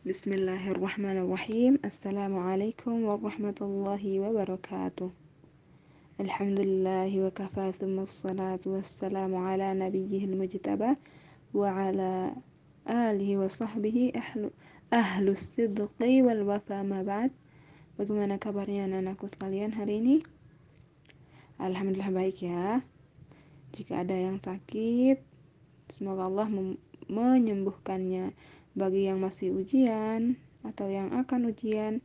Bismillahirrahmanirrahim. Assalamualaikum warahmatullahi wabarakatuh. Alhamdulillahi wa kafa thumma salatu wassalamu ala nabiyyihil mujtaba wa ala alihi wa sahbihi ahlu, ahlu sidqi wal wafa ma ba'd. Bagaimana kabarnya anak-anakku sekalian hari ini? Alhamdulillah baik ya. Jika ada yang sakit, semoga Allah menyembuhkannya bagi yang masih ujian atau yang akan ujian.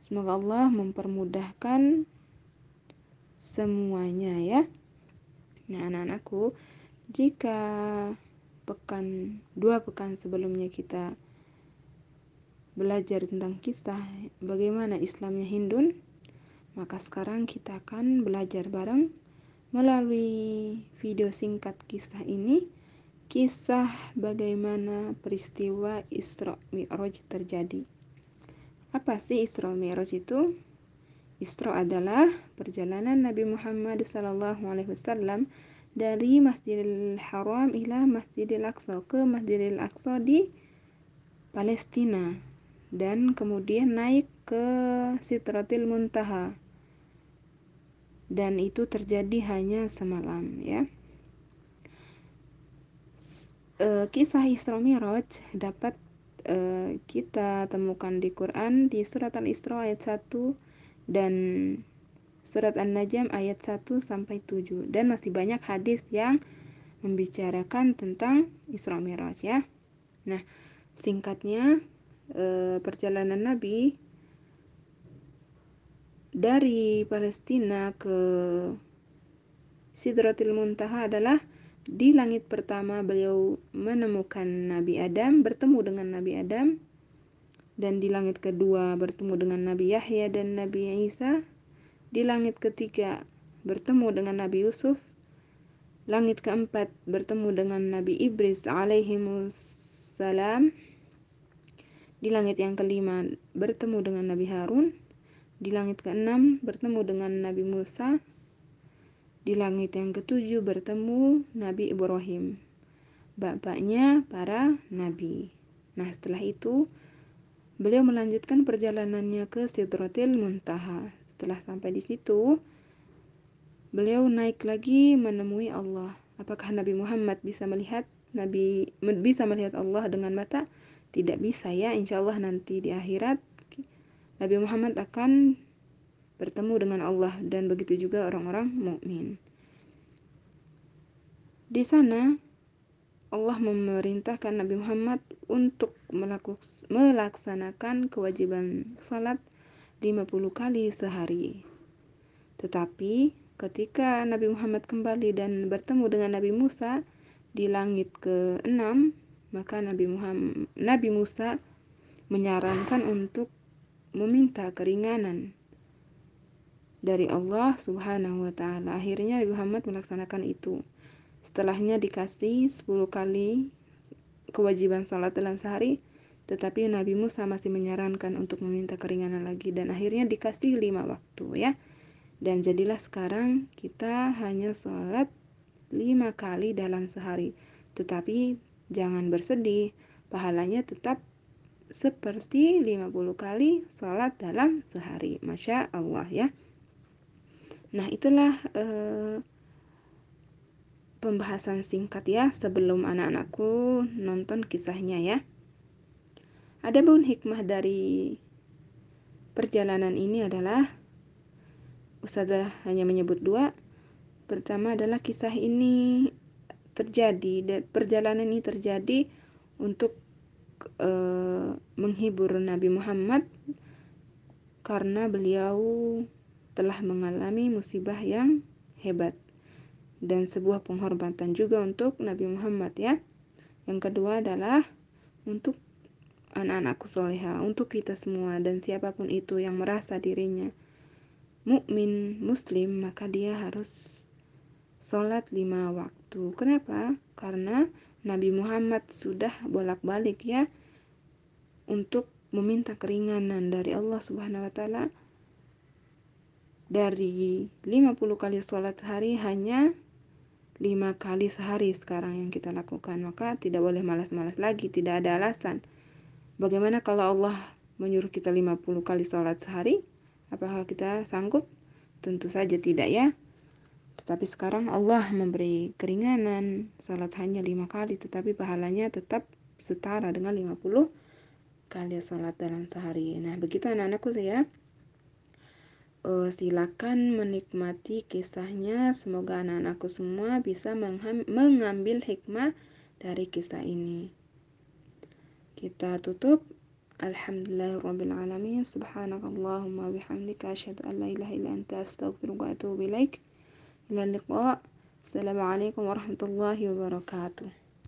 Semoga Allah mempermudahkan semuanya ya. Nah anak-anakku jika pekan dua pekan sebelumnya kita belajar tentang kisah bagaimana Islamnya Hindun maka sekarang kita akan belajar bareng melalui video singkat kisah ini kisah bagaimana peristiwa Isra Mi'raj terjadi. Apa sih Isra Mi'raj itu? Isra adalah perjalanan Nabi Muhammad SAW dari Masjidil Haram ila Masjidil Aqsa ke Masjidil Aqsa di Palestina dan kemudian naik ke Sitratil Muntaha dan itu terjadi hanya semalam ya uh, kisah Isra Miraj dapat uh, kita temukan di Quran di surat Al-Isra ayat 1 dan surat An-Najm ayat 1 sampai 7 dan masih banyak hadis yang membicarakan tentang Isra Miraj ya. Nah, singkatnya uh, perjalanan Nabi dari Palestina ke Sidratil Muntaha adalah di langit pertama beliau menemukan Nabi Adam, bertemu dengan Nabi Adam. Dan di langit kedua bertemu dengan Nabi Yahya dan Nabi Isa. Di langit ketiga bertemu dengan Nabi Yusuf. Langit keempat bertemu dengan Nabi Ibris alaihimussalam. Di langit yang kelima bertemu dengan Nabi Harun. Di langit keenam bertemu dengan Nabi Musa di langit yang ketujuh bertemu Nabi Ibrahim, bapaknya para nabi. Nah, setelah itu beliau melanjutkan perjalanannya ke Sidratil Muntaha. Setelah sampai di situ, beliau naik lagi menemui Allah. Apakah Nabi Muhammad bisa melihat Nabi bisa melihat Allah dengan mata? Tidak bisa ya, insya Allah nanti di akhirat Nabi Muhammad akan bertemu dengan Allah dan begitu juga orang-orang mukmin. Di sana Allah memerintahkan Nabi Muhammad untuk melaksanakan kewajiban salat 50 kali sehari. Tetapi ketika Nabi Muhammad kembali dan bertemu dengan Nabi Musa di langit ke-6, maka Nabi Muhammad Nabi Musa menyarankan untuk meminta keringanan dari Allah Subhanahu wa taala. Akhirnya Nabi Muhammad melaksanakan itu. Setelahnya dikasih 10 kali kewajiban salat dalam sehari, tetapi Nabi Musa masih menyarankan untuk meminta keringanan lagi dan akhirnya dikasih lima waktu ya. Dan jadilah sekarang kita hanya sholat lima kali dalam sehari. Tetapi jangan bersedih, pahalanya tetap seperti 50 kali sholat dalam sehari. Masya Allah ya. Nah, itulah uh, pembahasan singkat ya sebelum anak-anakku nonton kisahnya ya. Ada pun hikmah dari perjalanan ini adalah Ustazah hanya menyebut dua. Pertama adalah kisah ini terjadi, perjalanan ini terjadi untuk uh, menghibur Nabi Muhammad karena beliau telah mengalami musibah yang hebat dan sebuah penghormatan juga untuk Nabi Muhammad ya. Yang kedua adalah untuk anak-anakku soleha, untuk kita semua dan siapa pun itu yang merasa dirinya mukmin muslim maka dia harus sholat lima waktu. Kenapa? Karena Nabi Muhammad sudah bolak-balik ya untuk meminta keringanan dari Allah Subhanahu wa taala dari 50 kali sholat sehari hanya lima kali sehari sekarang yang kita lakukan maka tidak boleh malas-malas lagi tidak ada alasan Bagaimana kalau Allah menyuruh kita 50 kali sholat sehari? Apakah kita sanggup? Tentu saja tidak ya. Tetapi sekarang Allah memberi keringanan sholat hanya lima kali tetapi pahalanya tetap setara dengan 50 kali sholat dalam sehari. Nah begitu anak-anakku ya uh, silakan menikmati kisahnya. Semoga anak-anakku semua bisa mengambil hikmah dari kisah ini. Kita tutup. Alhamdulillahirrabbilalamin. Subhanakallahumma bihamdika. Asyadu an la ilaha illa anta astaghfiruka wa atubu ilaik. Ila liqa. Assalamualaikum warahmatullahi wabarakatuh.